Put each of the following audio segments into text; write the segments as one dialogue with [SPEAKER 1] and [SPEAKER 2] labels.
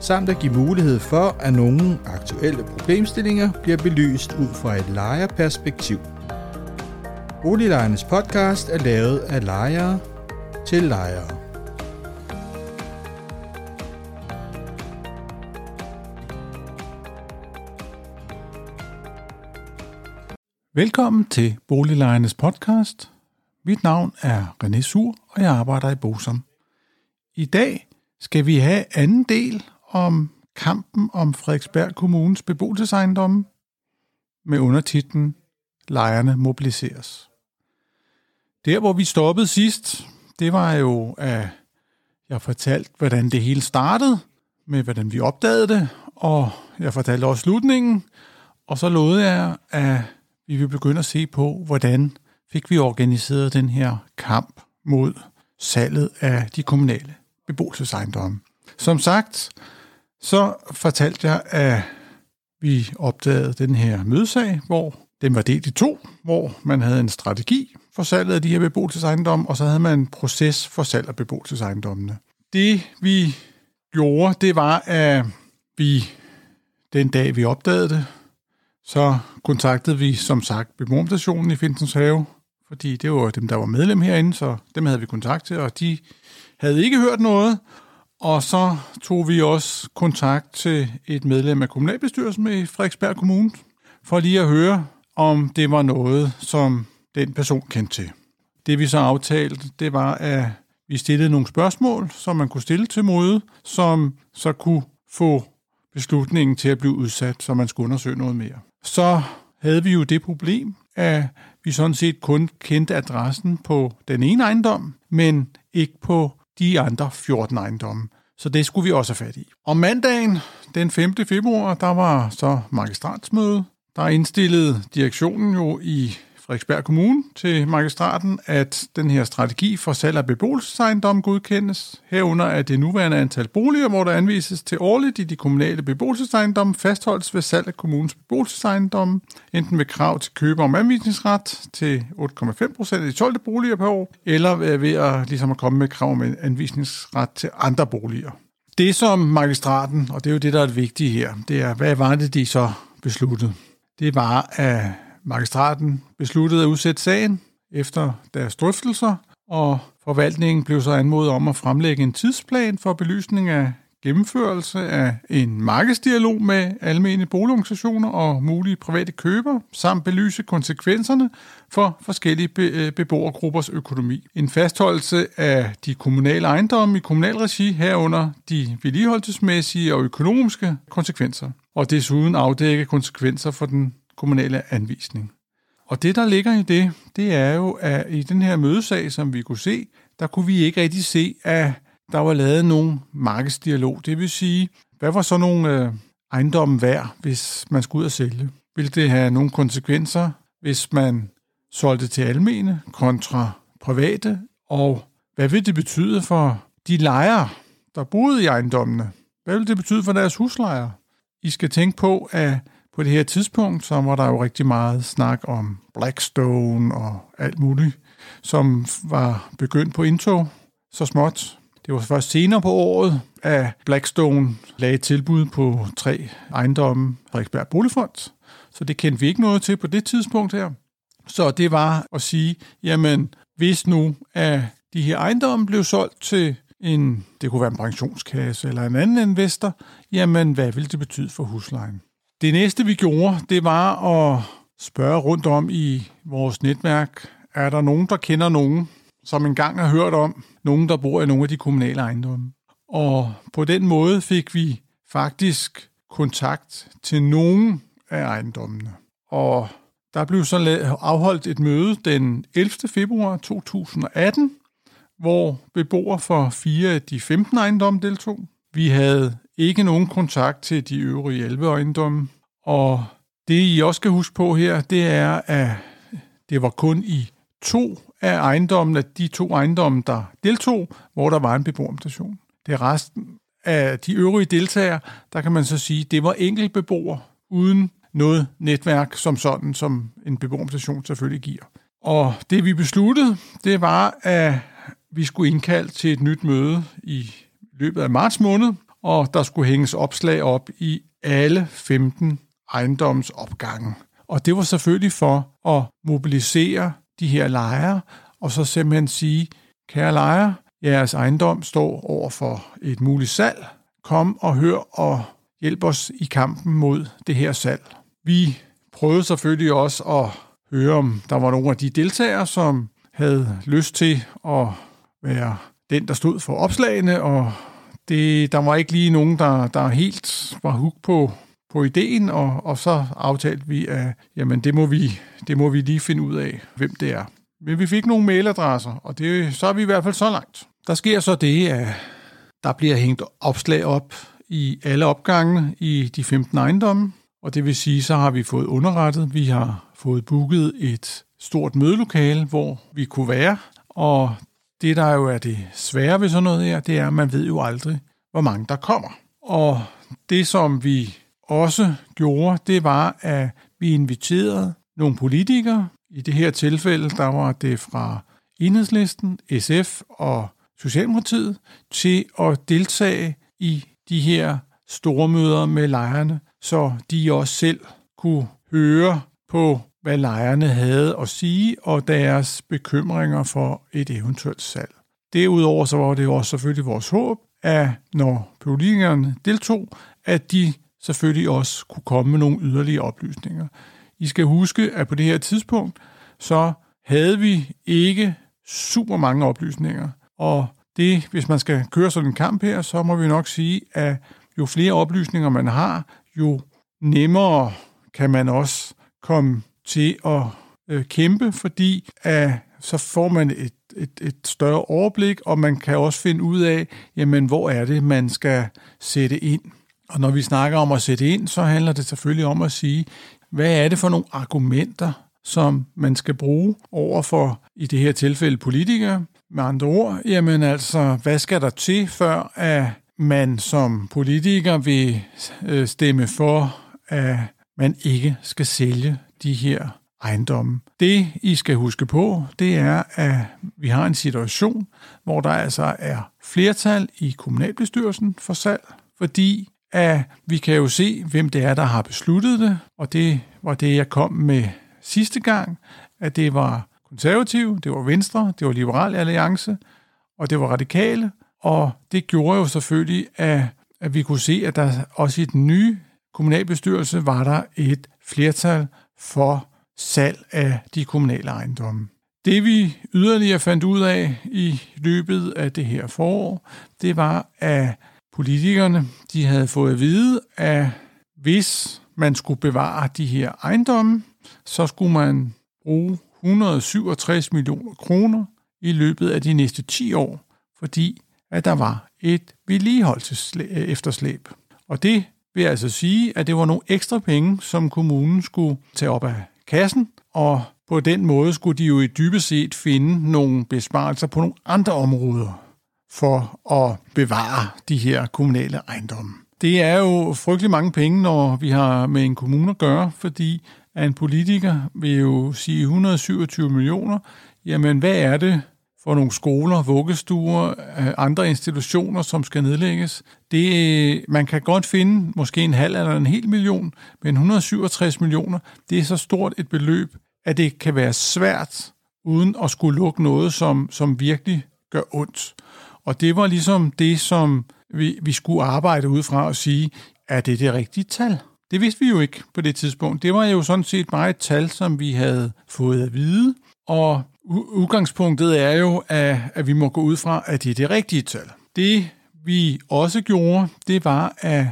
[SPEAKER 1] samt at give mulighed for, at nogle aktuelle problemstillinger bliver belyst ud fra et lejerperspektiv. Boliglejernes podcast er lavet af lejere til lejere.
[SPEAKER 2] Velkommen til Boliglejernes podcast. Mit navn er René Sur, og jeg arbejder i Bosom. I dag skal vi have anden del om kampen om Frederiksberg Kommunes beboelsesejendomme med undertitlen Lejerne mobiliseres. Der, hvor vi stoppede sidst, det var jo, at jeg fortalte, hvordan det hele startede, med hvordan vi opdagede det, og jeg fortalte også slutningen, og så lovede jeg, at vi vil begynde at se på, hvordan fik vi organiseret den her kamp mod salget af de kommunale beboelsesejendomme. Som sagt, så fortalte jeg, at vi opdagede den her mødesag, hvor den var delt i to, hvor man havde en strategi for salget af de her beboelsesejendomme, og så havde man en proces for salg af beboelsesejendommene. Det vi gjorde, det var, at vi den dag vi opdagede det, så kontaktede vi som sagt beboerstationen i Finsens Have, fordi det var dem, der var medlem herinde, så dem havde vi kontakt til, og de havde ikke hørt noget, og så tog vi også kontakt til et medlem af kommunalbestyrelsen i Frederiksberg Kommune, for lige at høre, om det var noget, som den person kendte til. Det vi så aftalte, det var, at vi stillede nogle spørgsmål, som man kunne stille til møde, som så kunne få beslutningen til at blive udsat, så man skulle undersøge noget mere. Så havde vi jo det problem, at vi sådan set kun kendte adressen på den ene ejendom, men ikke på de andre 14 ejendomme. Så det skulle vi også have fat i. Om mandagen, den 5. februar, der var så magistratsmøde. Der indstillede direktionen jo i Frederiksberg Kommune til magistraten, at den her strategi for salg af beboelsesejendomme godkendes. Herunder at det nuværende antal boliger, hvor der anvises til årligt i de kommunale beboelsesejendomme, fastholdes ved salg af kommunens beboelsesejendomme, enten ved krav til køber om anvisningsret til 8,5 procent af de 12 boliger per år, eller ved at, ligesom at komme med krav om anvisningsret til andre boliger. Det som magistraten, og det er jo det, der er det vigtige her, det er, hvad var det, de så besluttede? Det var, at Magistraten besluttede at udsætte sagen efter deres drøftelser, og forvaltningen blev så anmodet om at fremlægge en tidsplan for belysning af gennemførelse af en markedsdialog med almene boligorganisationer og mulige private køber, samt belyse konsekvenserne for forskellige be- øh, beboergruppers økonomi. En fastholdelse af de kommunale ejendomme i kommunal regi herunder de vedligeholdelsesmæssige og økonomiske konsekvenser, og desuden afdække konsekvenser for den kommunale anvisning. Og det, der ligger i det, det er jo, at i den her mødesag, som vi kunne se, der kunne vi ikke rigtig se, at der var lavet nogen markedsdialog. Det vil sige, hvad var så nogle øh, ejendomme værd, hvis man skulle ud og sælge? Vil det have nogle konsekvenser, hvis man solgte til almene kontra private? Og hvad vil det betyde for de lejere, der boede i ejendommene? Hvad vil det betyde for deres huslejer? I skal tænke på, at på det her tidspunkt, så var der jo rigtig meget snak om Blackstone og alt muligt, som var begyndt på indtog så småt. Det var først senere på året, at Blackstone lagde tilbud på tre ejendomme Frederiksberg Boligfond. Så det kendte vi ikke noget til på det tidspunkt her. Så det var at sige, jamen hvis nu at de her ejendomme blev solgt til en, det kunne være en pensionskasse eller en anden investor, jamen hvad ville det betyde for huslejen? Det næste, vi gjorde, det var at spørge rundt om i vores netværk, er der nogen, der kender nogen, som engang har hørt om, nogen, der bor i nogle af de kommunale ejendomme. Og på den måde fik vi faktisk kontakt til nogen af ejendommene. Og der blev så afholdt et møde den 11. februar 2018, hvor beboere for fire af de 15 ejendomme deltog. Vi havde ikke nogen kontakt til de øvrige 11 ejendomme. Og det I også skal huske på her, det er, at det var kun i to af ejendommene, de to ejendomme, der deltog, hvor der var en beboermutation. Det er resten af de øvrige deltagere, der kan man så sige, det var enkeltbeboere uden noget netværk som sådan, som en beboermutation selvfølgelig giver. Og det vi besluttede, det var, at vi skulle indkalde til et nyt møde i løbet af marts måned, og der skulle hænges opslag op i alle 15 ejendomsopgange. Og det var selvfølgelig for at mobilisere de her lejere, og så simpelthen sige, kære lejere, jeres ejendom står over for et muligt salg. Kom og hør og hjælp os i kampen mod det her salg. Vi prøvede selvfølgelig også at høre, om der var nogle af de deltagere, som havde lyst til at være den, der stod for opslagene, og det, der var ikke lige nogen, der, der helt var hook på, på ideen, og, og så aftalte vi, at jamen, det, må vi, det må vi lige finde ud af, hvem det er. Men vi fik nogle mailadresser, og det, så er vi i hvert fald så langt. Der sker så det, at der bliver hængt opslag op i alle opgangene i de 15 ejendomme, og det vil sige, så har vi fået underrettet, vi har fået booket et stort mødelokale, hvor vi kunne være, og det, der jo er det svære ved sådan noget her, det er, at man ved jo aldrig, hvor mange der kommer. Og det, som vi også gjorde, det var, at vi inviterede nogle politikere. I det her tilfælde, der var det fra Enhedslisten, SF og Socialdemokratiet, til at deltage i de her store møder med lejerne, så de også selv kunne høre på, hvad lejerne havde at sige, og deres bekymringer for et eventuelt salg. Derudover så var det jo også selvfølgelig vores håb, at når politikerne deltog, at de selvfølgelig også kunne komme med nogle yderligere oplysninger. I skal huske, at på det her tidspunkt, så havde vi ikke super mange oplysninger. Og det, hvis man skal køre sådan en kamp her, så må vi nok sige, at jo flere oplysninger man har, jo nemmere kan man også komme til at øh, kæmpe, fordi at så får man et, et, et større overblik, og man kan også finde ud af, jamen, hvor er det, man skal sætte ind. Og når vi snakker om at sætte ind, så handler det selvfølgelig om at sige, hvad er det for nogle argumenter, som man skal bruge over for, i det her tilfælde, politikere. Med andre ord, jamen altså, hvad skal der til, før at man som politiker vil øh, stemme for, at man ikke skal sælge de her ejendomme. Det, I skal huske på, det er, at vi har en situation, hvor der altså er flertal i kommunalbestyrelsen for salg, fordi at vi kan jo se, hvem det er, der har besluttet det, og det var det, jeg kom med sidste gang, at det var konservative, det var Venstre, det var Liberal Alliance, og det var radikale, og det gjorde jo selvfølgelig, at, at vi kunne se, at der også i den nye kommunalbestyrelse var der et flertal for salg af de kommunale ejendomme. Det vi yderligere fandt ud af i løbet af det her forår, det var, at politikerne de havde fået at vide, at hvis man skulle bevare de her ejendomme, så skulle man bruge 167 millioner kroner i løbet af de næste 10 år, fordi at der var et vedligeholdelsesefterslæb. Øh, og det vil altså sige, at det var nogle ekstra penge, som kommunen skulle tage op af kassen, og på den måde skulle de jo i dybest set finde nogle besparelser på nogle andre områder for at bevare de her kommunale ejendomme. Det er jo frygtelig mange penge, når vi har med en kommune at gøre, fordi at en politiker vil jo sige 127 millioner. Jamen, hvad er det for nogle skoler, vuggestuer, øh, andre institutioner, som skal nedlægges? Det, man kan godt finde måske en halv eller en hel million, men 167 millioner, det er så stort et beløb, at det kan være svært, uden at skulle lukke noget, som, som virkelig gør ondt. Og det var ligesom det, som vi, vi skulle arbejde ud fra og sige, er det det rigtige tal? Det vidste vi jo ikke på det tidspunkt. Det var jo sådan set bare et tal, som vi havde fået at vide, og udgangspunktet er jo, at, at vi må gå ud fra, at det er det rigtige tal. Det vi også gjorde, det var, at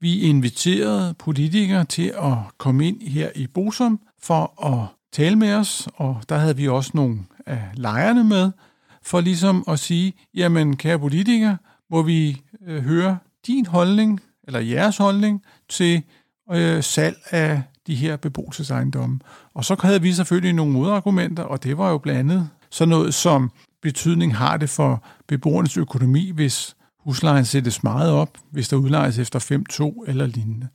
[SPEAKER 2] vi inviterede politikere til at komme ind her i Bosom for at tale med os, og der havde vi også nogle af lejerne med, for ligesom at sige, jamen kære politikere, må vi øh, høre din holdning eller jeres holdning til øh, salg af de her beboelsesejendomme. Og så havde vi selvfølgelig nogle modargumenter, og det var jo blandt andet sådan noget som betydning har det for beboernes økonomi, hvis huslejen sættes meget op, hvis der udlejes efter 5-2 eller lignende.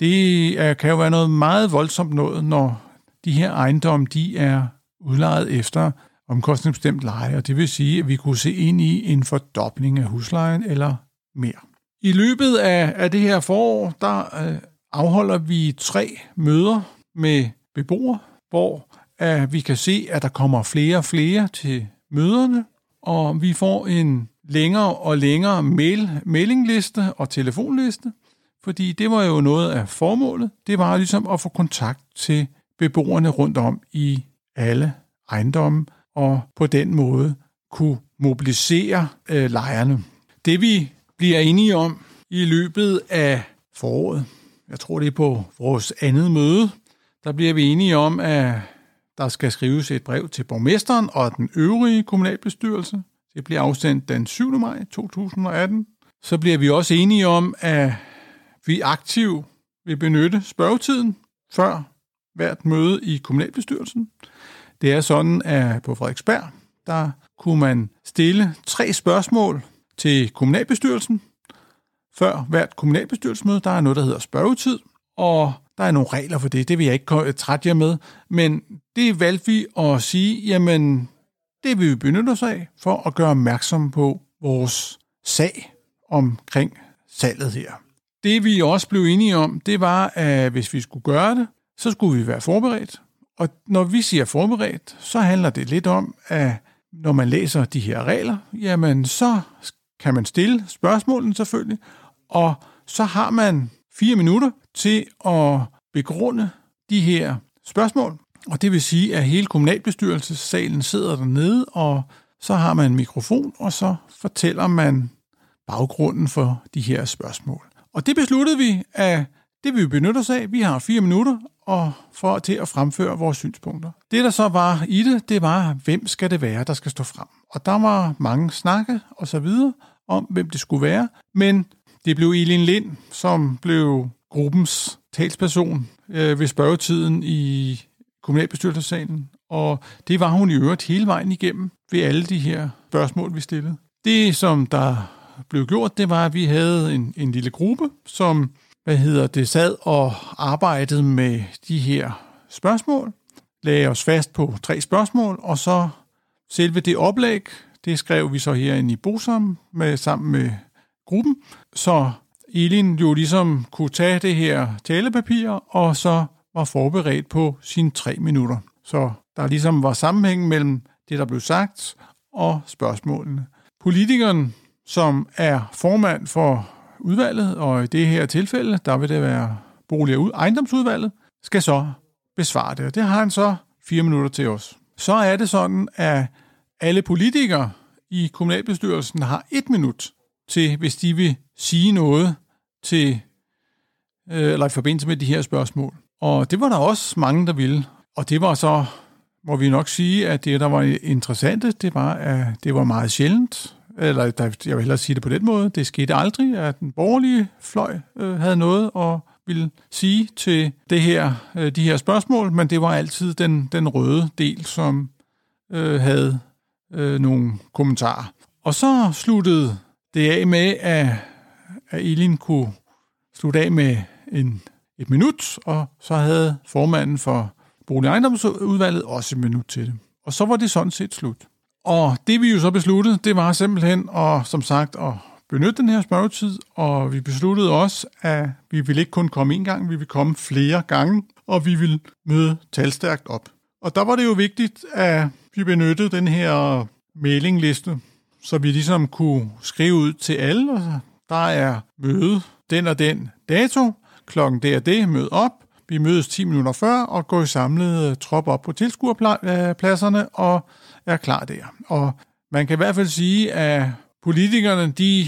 [SPEAKER 2] Det kan jo være noget meget voldsomt noget, når de her ejendomme de er udlejet efter omkostningsbestemt leje, og det vil sige, at vi kunne se ind i en fordobling af huslejen eller mere. I løbet af, af det her forår, der øh, afholder vi tre møder med beboere, hvor at vi kan se, at der kommer flere og flere til møderne, og vi får en længere og længere mail, mailingliste og telefonliste, fordi det var jo noget af formålet. Det var ligesom at få kontakt til beboerne rundt om i alle ejendomme, og på den måde kunne mobilisere øh, lejerne. Det vi bliver enige om i løbet af foråret, jeg tror det er på vores andet møde, der bliver vi enige om, at der skal skrives et brev til borgmesteren og den øvrige kommunalbestyrelse. Det bliver afsendt den 7. maj 2018. Så bliver vi også enige om, at vi aktivt vil benytte spørgetiden før hvert møde i kommunalbestyrelsen. Det er sådan, at på Frederiksberg, der kunne man stille tre spørgsmål til kommunalbestyrelsen. Før hvert kommunalbestyrelsesmøde, der er noget, der hedder spørgetid, og der er nogle regler for det, det vil jeg ikke trætte jer med, men det valgte vi at sige, jamen, det vil vi benytte os af for at gøre opmærksom på vores sag omkring salget her. Det vi også blev enige om, det var, at hvis vi skulle gøre det, så skulle vi være forberedt. Og når vi siger forberedt, så handler det lidt om, at når man læser de her regler, jamen så kan man stille spørgsmålene selvfølgelig, og så har man fire minutter til at begrunde de her spørgsmål. Og det vil sige, at hele kommunalbestyrelsessalen sidder dernede, og så har man en mikrofon, og så fortæller man baggrunden for de her spørgsmål. Og det besluttede vi, at det vil vi benytte os af. Vi har fire minutter og for til at fremføre vores synspunkter. Det, der så var i det, det var, hvem skal det være, der skal stå frem. Og der var mange snakke og så videre om, hvem det skulle være. Men det blev Elin Lind, som blev gruppens talsperson øh, ved spørgetiden i kommunalbestyrelsessalen, og det var hun i øvrigt hele vejen igennem ved alle de her spørgsmål, vi stillede. Det, som der blev gjort, det var, at vi havde en, en lille gruppe, som hvad hedder det, sad og arbejdede med de her spørgsmål, lagde os fast på tre spørgsmål, og så selve det oplæg, det skrev vi så herinde i Bosom med, sammen med gruppen, så Elin jo ligesom kunne tage det her talepapir, og så var forberedt på sine tre minutter. Så der ligesom var sammenhæng mellem det, der blev sagt, og spørgsmålene. Politikeren, som er formand for udvalget, og i det her tilfælde, der vil det være bolig- og ejendomsudvalget, skal så besvare det. Og det har han så fire minutter til os. Så er det sådan, at alle politikere i kommunalbestyrelsen har et minut til, hvis de vil sige noget til, øh, eller i forbindelse med de her spørgsmål. Og det var der også mange, der ville. Og det var så, må vi nok sige, at det, der var interessant, det var, at det var meget sjældent, eller jeg vil hellere sige det på den måde, det skete aldrig, at den borgerlige fløj øh, havde noget at ville sige til det her, øh, de her spørgsmål, men det var altid den, den røde del, som øh, havde øh, nogle kommentarer. Og så sluttede det af med, at, at Elin kunne slutte af med en, et minut, og så havde formanden for Boligejendomsudvalget også et minut til det. Og så var det sådan set slut. Og det vi jo så besluttede, det var simpelthen at, som sagt, at benytte den her spørgetid, og vi besluttede også, at vi ville ikke kun komme en gang, vi ville komme flere gange, og vi ville møde talstærkt op. Og der var det jo vigtigt, at vi benyttede den her mailingliste, så vi ligesom kunne skrive ud til alle, og der er møde den og den dato, klokken det og det, mød op, vi mødes 10 minutter før og går i samlet øh, trop op på tilskuerpladserne og er klar der. Og man kan i hvert fald sige, at politikerne, de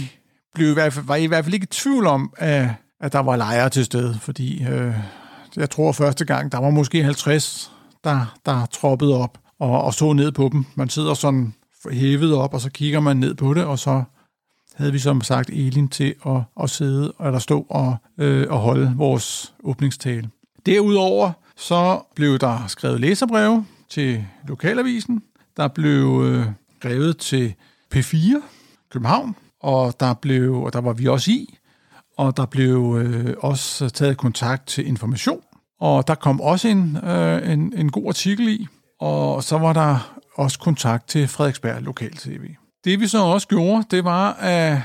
[SPEAKER 2] blev i hvert fald, var i hvert fald ikke i tvivl om, at, at der var lejre til stede, fordi øh, jeg tror første gang, der var måske 50, der, der troppede op og, og så ned på dem. Man sidder sådan hævet op, og så kigger man ned på det, og så havde vi som sagt Elin til at, at sidde og stå og, øh, og holde vores åbningstale. Derudover så blev der skrevet læserbreve til Lokalavisen. Der blev øh, skrevet til P4 København, og der, blev, og der var vi også i, og der blev øh, også taget kontakt til information, og der kom også en, øh, en, en god artikel i, og så var der også kontakt til Frederiksberg Lokal TV. Det vi så også gjorde, det var, at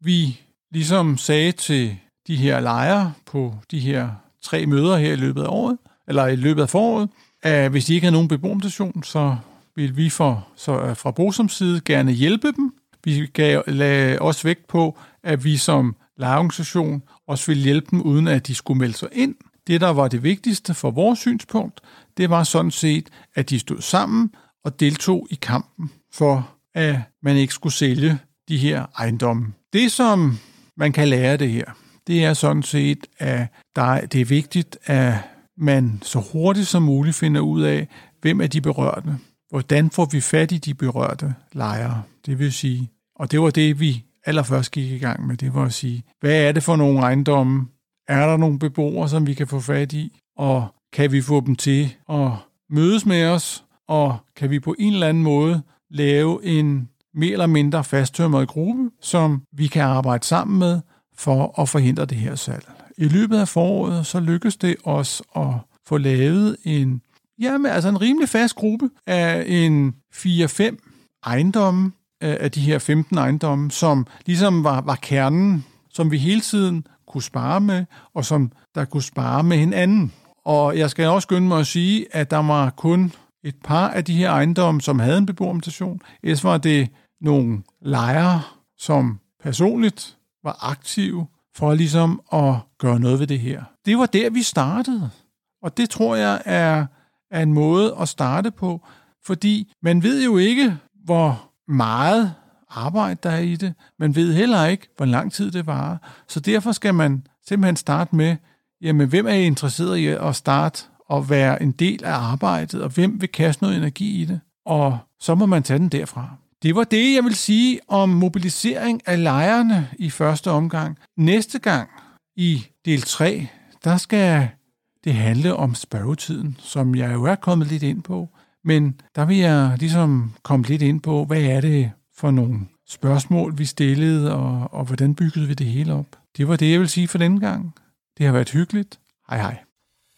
[SPEAKER 2] vi ligesom sagde til de her lejere på de her tre møder her i løbet af året, eller i løbet af foråret, at hvis de ikke havde nogen beboermstation, så vil vi for, så øh, fra Bosoms side gerne hjælpe dem. Vi gav, lagde også vægt på, at vi som lejeorganisation også ville hjælpe dem, uden at de skulle melde sig ind. Det, der var det vigtigste for vores synspunkt, det var sådan set, at de stod sammen og deltog i kampen for, at man ikke skulle sælge de her ejendomme. Det, som man kan lære det her, det er sådan set, at der, det er vigtigt, at man så hurtigt som muligt finder ud af, hvem er de berørte. Hvordan får vi fat i de berørte lejere? Det vil sige, og det var det, vi allerførst gik i gang med, det var at sige, hvad er det for nogle ejendomme? Er der nogle beboere, som vi kan få fat i? Og kan vi få dem til at mødes med os? Og kan vi på en eller anden måde lave en mere eller mindre fasttømret gruppe, som vi kan arbejde sammen med for at forhindre det her salg. I løbet af foråret, så lykkes det os at få lavet en, jamen, altså en rimelig fast gruppe af en 4-5 ejendomme, af de her 15 ejendomme, som ligesom var, var kernen, som vi hele tiden kunne spare med, og som der kunne spare med hinanden. Og jeg skal også skynde mig at sige, at der var kun et par af de her ejendomme, som havde en beboermutation. Ellers var det nogle lejere, som personligt var aktive for ligesom at gøre noget ved det her. Det var der, vi startede. Og det tror jeg er, er en måde at starte på, fordi man ved jo ikke, hvor meget arbejde der er i det. Man ved heller ikke, hvor lang tid det varer. Så derfor skal man simpelthen starte med, jamen hvem er I interesseret i at starte at være en del af arbejdet, og hvem vil kaste noget energi i det? Og så må man tage den derfra. Det var det, jeg vil sige om mobilisering af lejerne i første omgang. Næste gang i del 3, der skal det handle om spørgetiden, som jeg jo er kommet lidt ind på. Men der vil jeg ligesom komme lidt ind på, hvad er det for nogle spørgsmål, vi stillede, og, og hvordan byggede vi det hele op. Det var det, jeg vil sige for denne gang. Det har været hyggeligt. Hej hej.